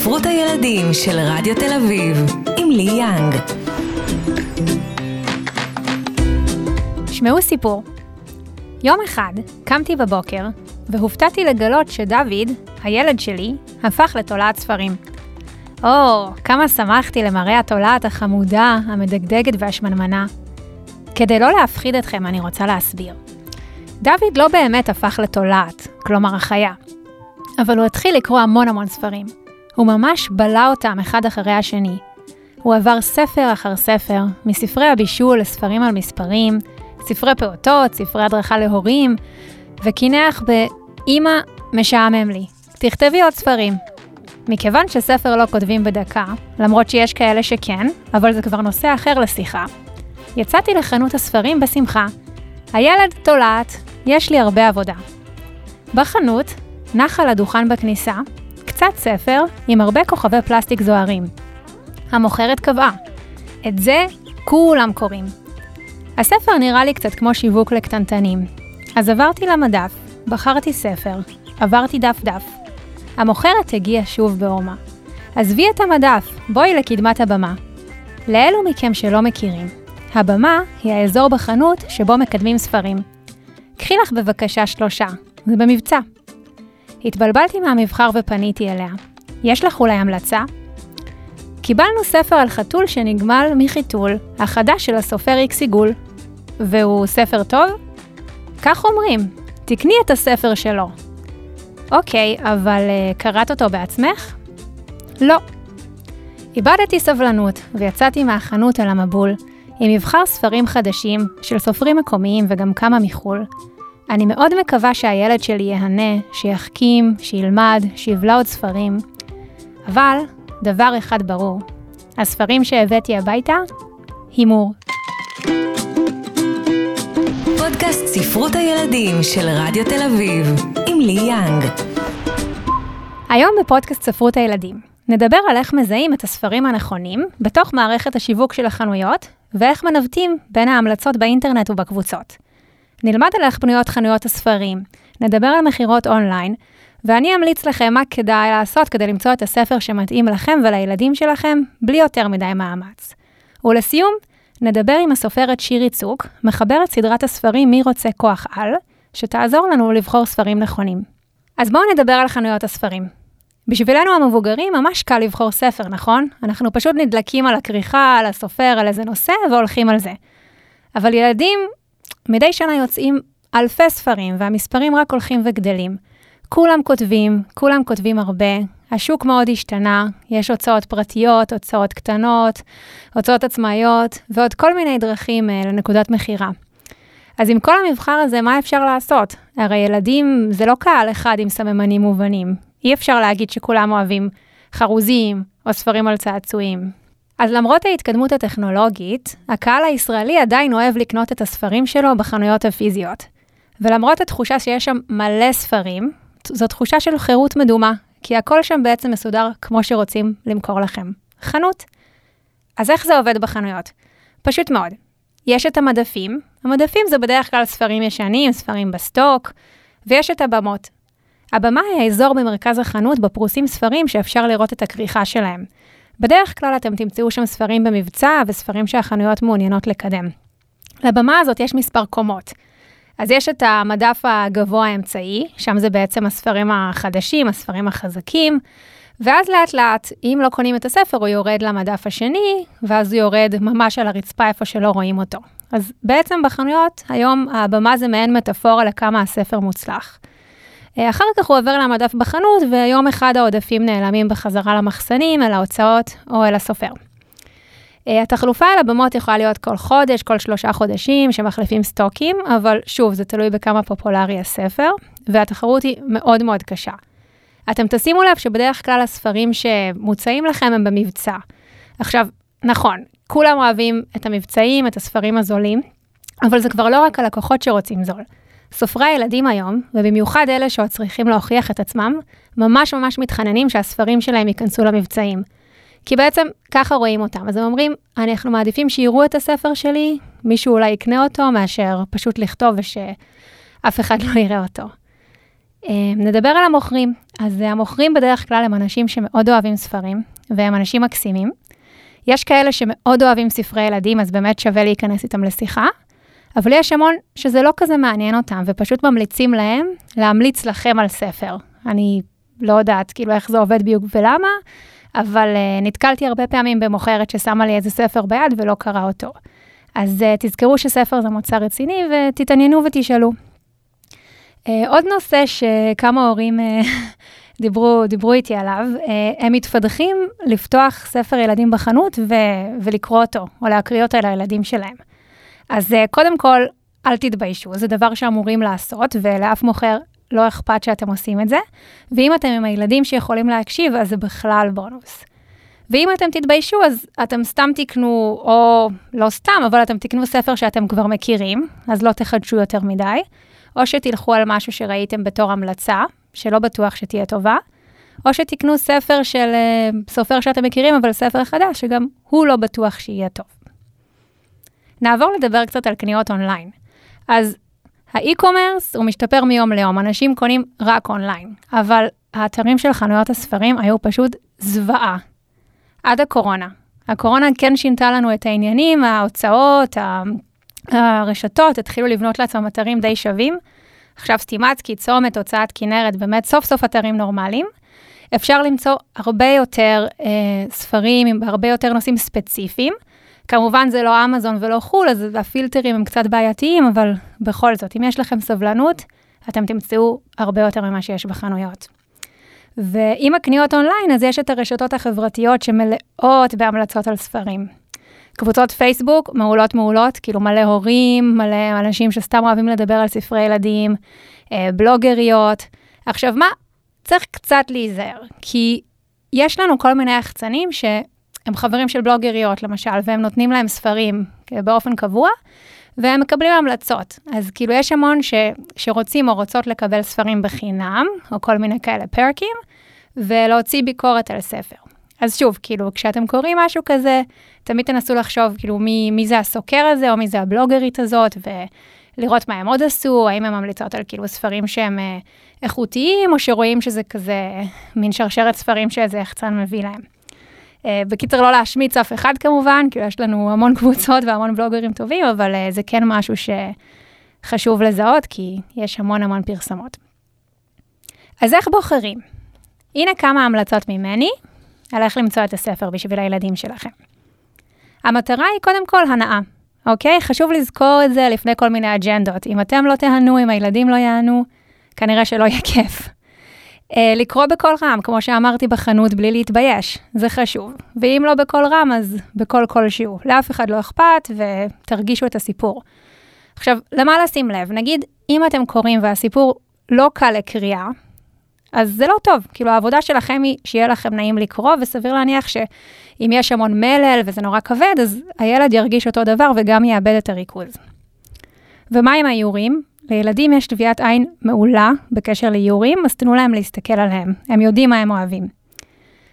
ספרות הילדים של רדיו תל אביב, עם לי יאנג. שמעו סיפור. יום אחד קמתי בבוקר והופתעתי לגלות שדוד, הילד שלי, הפך לתולעת ספרים. או, כמה שמחתי למראה התולעת החמודה, המדגדגת והשמנמנה. כדי לא להפחיד אתכם, אני רוצה להסביר. דוד לא באמת הפך לתולעת, כלומר החיה, אבל הוא התחיל לקרוא המון המון ספרים. הוא ממש בלע אותם אחד אחרי השני. הוא עבר ספר אחר ספר, מספרי הבישול לספרים על מספרים, ספרי פעוטות, ספרי הדרכה להורים, וקינח ב"אמא, משעמם לי, תכתבי עוד ספרים". מכיוון שספר לא כותבים בדקה, למרות שיש כאלה שכן, אבל זה כבר נושא אחר לשיחה, יצאתי לחנות הספרים בשמחה. הילד תולעת, יש לי הרבה עבודה. בחנות, נח על הדוכן בכניסה, קצת ספר עם הרבה כוכבי פלסטיק זוהרים. המוכרת קבעה, את זה כולם קוראים. הספר נראה לי קצת כמו שיווק לקטנטנים. אז עברתי למדף, בחרתי ספר, עברתי דף-דף. המוכרת הגיעה שוב בעורמה. עזבי את המדף, בואי לקדמת הבמה. לאלו מכם שלא מכירים, הבמה היא האזור בחנות שבו מקדמים ספרים. קחי לך בבקשה שלושה, זה במבצע. התבלבלתי מהמבחר ופניתי אליה. יש לך אולי המלצה? קיבלנו ספר על חתול שנגמל מחיתול, החדש של הסופר איקס עיגול. והוא ספר טוב? כך אומרים, תקני את הספר שלו. אוקיי, אבל uh, קראת אותו בעצמך? לא. איבדתי סבלנות ויצאתי מהחנות אל המבול, עם מבחר ספרים חדשים של סופרים מקומיים וגם כמה מחו"ל. אני מאוד מקווה שהילד שלי ייהנה, שיחכים, שילמד, שיבלע עוד ספרים. אבל דבר אחד ברור, הספרים שהבאתי הביתה, הימור. פודקאסט ספרות הילדים של רדיו תל אביב, עם לי יאנג. היום בפודקאסט ספרות הילדים נדבר על איך מזהים את הספרים הנכונים בתוך מערכת השיווק של החנויות, ואיך מנווטים בין ההמלצות באינטרנט ובקבוצות. נלמד על איך בנויות חנויות הספרים, נדבר על מכירות אונליין, ואני אמליץ לכם מה כדאי לעשות כדי למצוא את הספר שמתאים לכם ולילדים שלכם, בלי יותר מדי מאמץ. ולסיום, נדבר עם הסופרת שירי צוק, מחברת סדרת הספרים מי רוצה כוח על, שתעזור לנו לבחור ספרים נכונים. אז בואו נדבר על חנויות הספרים. בשבילנו המבוגרים ממש קל לבחור ספר, נכון? אנחנו פשוט נדלקים על הכריכה, על הסופר, על איזה נושא, והולכים על זה. אבל ילדים, מדי שנה יוצאים אלפי ספרים, והמספרים רק הולכים וגדלים. כולם כותבים, כולם כותבים הרבה, השוק מאוד השתנה, יש הוצאות פרטיות, הוצאות קטנות, הוצאות עצמאיות, ועוד כל מיני דרכים uh, לנקודת מכירה. אז עם כל המבחר הזה, מה אפשר לעשות? הרי ילדים זה לא קהל אחד עם סממנים מובנים. אי אפשר להגיד שכולם אוהבים חרוזים או ספרים על צעצועים. אז למרות ההתקדמות הטכנולוגית, הקהל הישראלי עדיין אוהב לקנות את הספרים שלו בחנויות הפיזיות. ולמרות התחושה שיש שם מלא ספרים, זו תחושה של חירות מדומה, כי הכל שם בעצם מסודר כמו שרוצים למכור לכם. חנות. אז איך זה עובד בחנויות? פשוט מאוד. יש את המדפים, המדפים זה בדרך כלל ספרים ישנים, ספרים בסטוק, ויש את הבמות. הבמה היא האזור במרכז החנות בו פרוסים ספרים שאפשר לראות את הכריכה שלהם. בדרך כלל אתם תמצאו שם ספרים במבצע וספרים שהחנויות מעוניינות לקדם. לבמה הזאת יש מספר קומות. אז יש את המדף הגבוה האמצעי, שם זה בעצם הספרים החדשים, הספרים החזקים, ואז לאט לאט, אם לא קונים את הספר, הוא יורד למדף השני, ואז הוא יורד ממש על הרצפה איפה שלא רואים אותו. אז בעצם בחנויות, היום הבמה זה מעין מטאפורה לכמה הספר מוצלח. אה, אחר כך הוא עובר למדף בחנות, ויום אחד העודפים נעלמים בחזרה למחסנים, אל ההוצאות או אל הסופר. אה, התחלופה על הבמות יכולה להיות כל חודש, כל שלושה חודשים, שמחליפים סטוקים, אבל שוב, זה תלוי בכמה פופולרי הספר, והתחרות היא מאוד מאוד קשה. אתם תשימו לב שבדרך כלל הספרים שמוצעים לכם הם במבצע. עכשיו, נכון, כולם אוהבים את המבצעים, את הספרים הזולים, אבל זה כבר לא רק הלקוחות שרוצים זול. סופרי הילדים היום, ובמיוחד אלה שעוד צריכים להוכיח את עצמם, ממש ממש מתחננים שהספרים שלהם ייכנסו למבצעים. כי בעצם ככה רואים אותם. אז הם אומרים, אנחנו מעדיפים שיראו את הספר שלי, מישהו אולי יקנה אותו, מאשר פשוט לכתוב ושאף אחד לא יראה אותו. נדבר על המוכרים. אז המוכרים בדרך כלל הם אנשים שמאוד אוהבים ספרים, והם אנשים מקסימים. יש כאלה שמאוד אוהבים ספרי ילדים, אז באמת שווה להיכנס איתם לשיחה. אבל יש המון שזה לא כזה מעניין אותם, ופשוט ממליצים להם להמליץ לכם על ספר. אני לא יודעת כאילו איך זה עובד בדיוק ולמה, אבל uh, נתקלתי הרבה פעמים במוכרת ששמה לי איזה ספר ביד ולא קרא אותו. אז uh, תזכרו שספר זה מוצר רציני ותתעניינו ותשאלו. Uh, עוד נושא שכמה הורים uh, דיברו, דיברו איתי עליו, uh, הם מתפדחים לפתוח ספר ילדים בחנות ו- ולקרוא אותו, או להקריא אותו לילדים שלהם. אז uh, קודם כל, אל תתביישו, זה דבר שאמורים לעשות, ולאף מוכר לא אכפת שאתם עושים את זה. ואם אתם עם הילדים שיכולים להקשיב, אז זה בכלל בונוס. ואם אתם תתביישו, אז אתם סתם תקנו, או לא סתם, אבל אתם תקנו ספר שאתם כבר מכירים, אז לא תחדשו יותר מדי, או שתלכו על משהו שראיתם בתור המלצה, שלא בטוח שתהיה טובה, או שתקנו ספר של אה, סופר שאתם מכירים, אבל ספר חדש, שגם הוא לא בטוח שיהיה טוב. נעבור לדבר קצת על קניות אונליין. אז ה e-commerce הוא משתפר מיום ליום, אנשים קונים רק אונליין, אבל האתרים של חנויות הספרים היו פשוט זוועה. עד הקורונה. הקורונה כן שינתה לנו את העניינים, ההוצאות, הרשתות התחילו לבנות לעצמם אתרים די שווים. עכשיו סטימצקי, צומת, הוצאת כנרת, באמת סוף סוף אתרים נורמליים. אפשר למצוא הרבה יותר אה, ספרים עם הרבה יותר נושאים ספציפיים. כמובן זה לא אמזון ולא חו"ל, אז הפילטרים הם קצת בעייתיים, אבל בכל זאת, אם יש לכם סבלנות, אתם תמצאו הרבה יותר ממה שיש בחנויות. ועם הקניות אונליין, אז יש את הרשתות החברתיות שמלאות בהמלצות על ספרים. קבוצות פייסבוק, מעולות מעולות, כאילו מלא הורים, מלא אנשים שסתם אוהבים לדבר על ספרי ילדים, אה, בלוגריות. עכשיו, מה? צריך קצת להיזהר, כי יש לנו כל מיני יחצנים ש... הם חברים של בלוגריות למשל, והם נותנים להם ספרים באופן קבוע, והם מקבלים המלצות. אז כאילו יש המון ש, שרוצים או רוצות לקבל ספרים בחינם, או כל מיני כאלה פרקים, ולהוציא ביקורת על ספר. אז שוב, כאילו, כשאתם קוראים משהו כזה, תמיד תנסו לחשוב, כאילו, מי, מי זה הסוקר הזה, או מי זה הבלוגרית הזאת, ולראות מה הם עוד עשו, האם הם ממליצות על כאילו ספרים שהם אה, איכותיים, או שרואים שזה כזה מין שרשרת ספרים שאיזה יחצן מביא להם. אה, בקיצר, לא להשמיץ אף אחד כמובן, כי יש לנו המון קבוצות והמון בלוגרים טובים, אבל אה, זה כן משהו שחשוב לזהות, כי יש המון המון פרסמות. אז איך בוחרים? הנה כמה המלצות ממני על איך למצוא את הספר בשביל הילדים שלכם. המטרה היא קודם כל הנאה, אוקיי? חשוב לזכור את זה לפני כל מיני אג'נדות. אם אתם לא תהנו, אם הילדים לא יענו, כנראה שלא יהיה כיף. אה, לקרוא בקול רם, כמו שאמרתי בחנות, בלי להתבייש, זה חשוב. ואם לא בקול רם, אז בקול כלשהו. לאף אחד לא אכפת, ותרגישו את הסיפור. עכשיו, למה לשים לב? נגיד, אם אתם קוראים והסיפור לא קל לקריאה, אז זה לא טוב. כאילו, העבודה שלכם היא שיהיה לכם נעים לקרוא, וסביר להניח שאם יש המון מלל וזה נורא כבד, אז הילד ירגיש אותו דבר וגם יאבד את הריכוז. ומה עם האיורים? לילדים יש טביעת עין מעולה בקשר לאיורים, אז תנו להם להסתכל עליהם. הם יודעים מה הם אוהבים.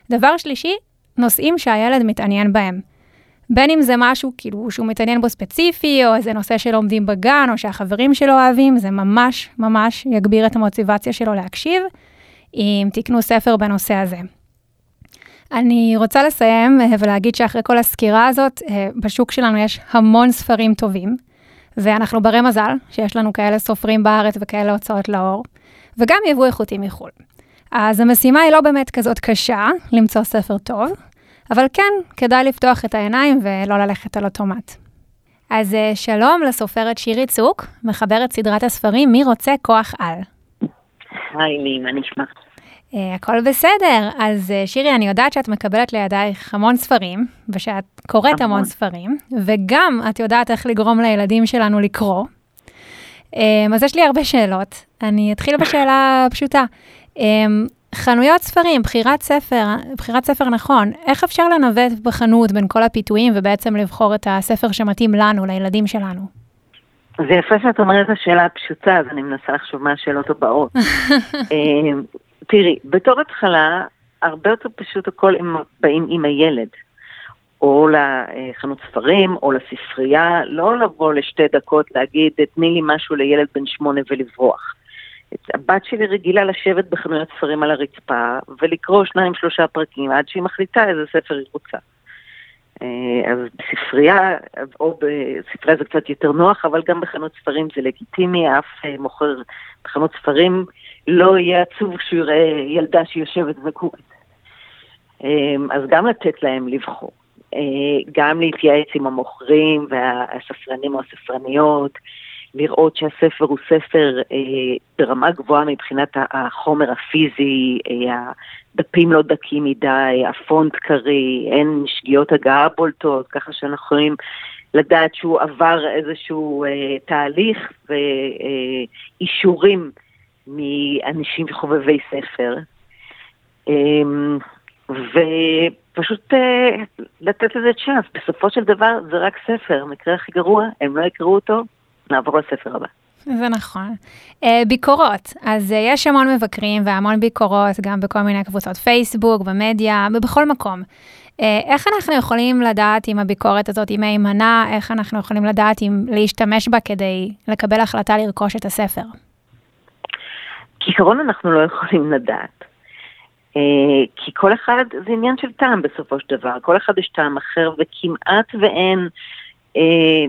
דבר שלישי, נושאים שהילד מתעניין בהם. בין אם זה משהו כאילו שהוא מתעניין בו ספציפי, או איזה נושא שלומדים בגן, או שהחברים שלו אוהבים, זה ממש ממש יגביר את המוטיבציה שלו להקשיב, אם תקנו ספר בנושא הזה. אני רוצה לסיים אה, ולהגיד שאחרי כל הסקירה הזאת, אה, בשוק שלנו יש המון ספרים טובים. ואנחנו ברי מזל שיש לנו כאלה סופרים בארץ וכאלה הוצאות לאור, וגם יבוא איכותי מחו"ל. אז המשימה היא לא באמת כזאת קשה, למצוא ספר טוב, אבל כן, כדאי לפתוח את העיניים ולא ללכת על אוטומט. אז אה, שלום לסופרת שירי צוק, מחברת סדרת הספרים מי רוצה כוח על. היי, מי, מה נשמע? Uh, הכל בסדר. אז uh, שירי, אני יודעת שאת מקבלת לידייך המון ספרים, ושאת קוראת המון, ספרים, וגם את יודעת איך לגרום לילדים שלנו לקרוא. Um, אז יש לי הרבה שאלות. אני אתחיל בשאלה פשוטה. Um, חנויות ספרים, בחירת ספר, בחירת ספר נכון, איך אפשר לנווט בחנות בין כל הפיתויים ובעצם לבחור את הספר שמתאים לנו, לילדים שלנו? זה יפה שאת אומרת את השאלה הפשוטה, אז אני מנסה לחשוב מה השאלות הבאות. תראי, בתור התחלה, הרבה יותר פשוט הכל הם באים עם הילד. או לחנות ספרים, או לספרייה, לא לבוא לשתי דקות להגיד, תני לי משהו לילד בן שמונה ולברוח. הבת שלי רגילה לשבת בחנויות ספרים על הרצפה ולקרוא שניים שלושה פרקים עד שהיא מחליטה איזה ספר היא רוצה. אה, אז בספרייה, או בספרייה זה קצת יותר נוח, אבל גם בחנות ספרים זה לגיטימי, אף אה, מוכר בחנות ספרים לא יהיה עצוב כשהוא יראה ילדה שיושבת וקוראת. אה, אז גם לתת להם לבחור, גם להתייעץ עם המוכרים והספרנים או הספרניות, לראות שהספר הוא ספר אה, ברמה גבוהה מבחינת החומר הפיזי, אה, הדפים לא דקים מדי, הפונט קרי, אין שגיאות הגעה בולטות, ככה שאנחנו יכולים לדעת שהוא עבר איזשהו אה, תהליך ואישורים אה, מאנשים חובבי ספר. אה, ופשוט אה, לתת לזה צ'אנס. בסופו של דבר זה רק ספר, המקרה הכי גרוע, הם לא יקראו אותו, נעבור לספר הבא. זה נכון. Uh, ביקורות, אז uh, יש המון מבקרים והמון ביקורות, גם בכל מיני קבוצות פייסבוק, במדיה, ובכל מקום. Uh, איך אנחנו יכולים לדעת אם הביקורת הזאת היא מהימנה, איך אנחנו יכולים לדעת אם להשתמש בה כדי לקבל החלטה לרכוש את הספר? כעיקרון אנחנו לא יכולים לדעת. כי כל אחד, זה עניין של טעם בסופו של דבר, כל אחד יש טעם אחר וכמעט ואין אה,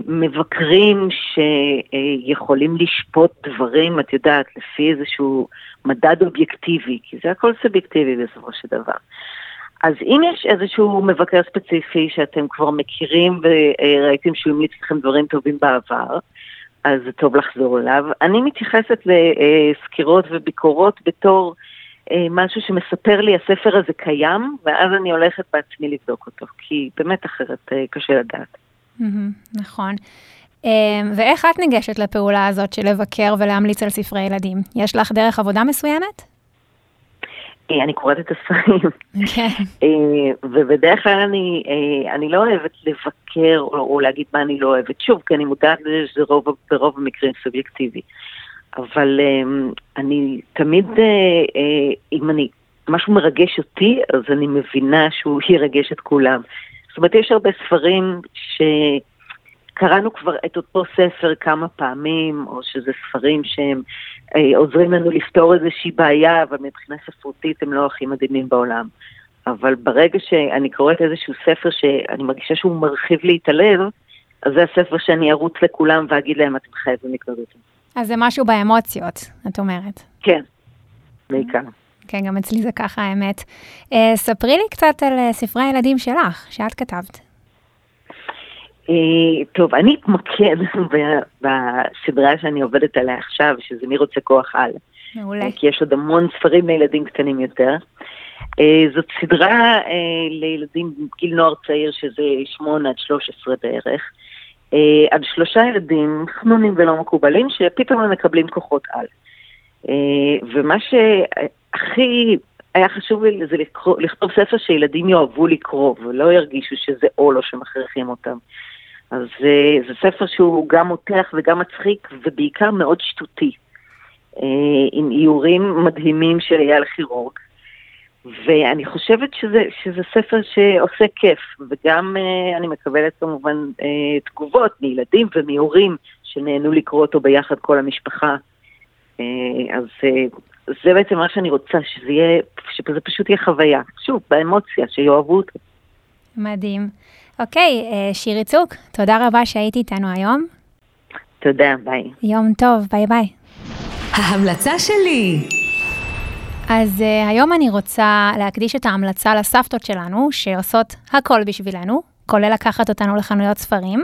מבקרים שיכולים לשפוט דברים, את יודעת, לפי איזשהו מדד אובייקטיבי, כי זה הכל סובייקטיבי בסופו של דבר. אז אם יש איזשהו מבקר ספציפי שאתם כבר מכירים וראיתם שהוא המליץ לכם דברים טובים בעבר, אז זה טוב לחזור אליו. אני מתייחסת לסקירות וביקורות בתור אה, משהו שמספר לי הספר הזה קיים, ואז אני הולכת בעצמי לבדוק אותו, כי באמת אחרת אה, קשה לדעת. נכון. אמ, ואיך את ניגשת לפעולה הזאת של לבקר ולהמליץ על ספרי ילדים? יש לך דרך עבודה מסוימת? אה, אני קוראת את הספרים. כן. אה, ובדרך כלל אני, אה, אני לא אוהבת לבקר או, או להגיד מה אני לא אוהבת. שוב, כי אני מודעת לזה שזה רוב, ברוב המקרים סובייקטיבי. אבל אני תמיד, אם אני, משהו מרגש אותי, אז אני מבינה שהוא ירגש את כולם. אומרת, יש הרבה ספרים שקראנו כבר את אותו ספר כמה פעמים, או שזה ספרים שהם אה, עוזרים לנו לפתור איזושהי בעיה, אבל מבחינה ספרותית הם לא הכי מדהימים בעולם. אבל ברגע שאני קוראת איזשהו ספר שאני מרגישה שהוא מרחיב לי את הלב, אז זה הספר שאני ארוץ לכולם ואגיד להם, אתם חייבים לקרוא אותו. אז זה משהו באמוציות, את אומרת. כן, בעיקר. כן, גם אצלי זה ככה, האמת. Uh, ספרי לי קצת על uh, ספרי הילדים שלך, שאת כתבת. Uh, טוב, אני אתמקד בסדרה שאני עובדת עליה עכשיו, שזה מי רוצה כוח על. מעולה. כי יש עוד המון ספרים לילדים קטנים יותר. Uh, זאת סדרה uh, לילדים גיל נוער צעיר, שזה 8 עד 13 בערך. Uh, על שלושה ילדים חנונים ולא מקובלים, שפתאום הם מקבלים כוחות על. Uh, ומה ש... הכי היה חשוב לי זה לקרוא, לכתוב ספר שילדים יאהבו לקרוא ולא ירגישו שזה עול או שמכריחים אותם. אז זה, זה ספר שהוא גם מותח וגם מצחיק ובעיקר מאוד שטותי, אה, עם איורים מדהימים של אייל כירורג. ואני חושבת שזה, שזה ספר שעושה כיף, וגם אה, אני מקבלת כמובן אה, תגובות מילדים ומהורים שנהנו לקרוא אותו ביחד כל המשפחה. אז זה בעצם מה שאני רוצה, שזה יהיה, שזה פשוט יהיה חוויה. שוב, באמוציה, שיאהבו אותו. מדהים. אוקיי, אה, שירי צוק, תודה רבה שהיית איתנו היום. תודה, ביי. יום טוב, ביי ביי. ההמלצה שלי. אז uh, היום אני רוצה להקדיש את ההמלצה לסבתות שלנו, שעושות הכל בשבילנו, כולל לקחת אותנו לחנויות ספרים.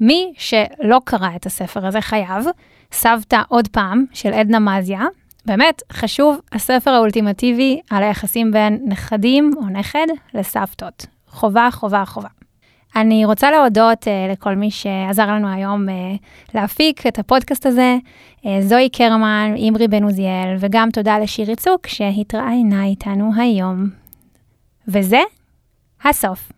מי שלא קרא את הספר הזה חייב, סבתא עוד פעם של עדנה מזיה, באמת חשוב הספר האולטימטיבי על היחסים בין נכדים או נכד לסבתות. חובה, חובה, חובה. אני רוצה להודות uh, לכל מי שעזר לנו היום uh, להפיק את הפודקאסט הזה, uh, זוהי קרמן, אימרי בן עוזיאל, וגם תודה לשירי צוק שהתראיינה איתנו היום. וזה הסוף.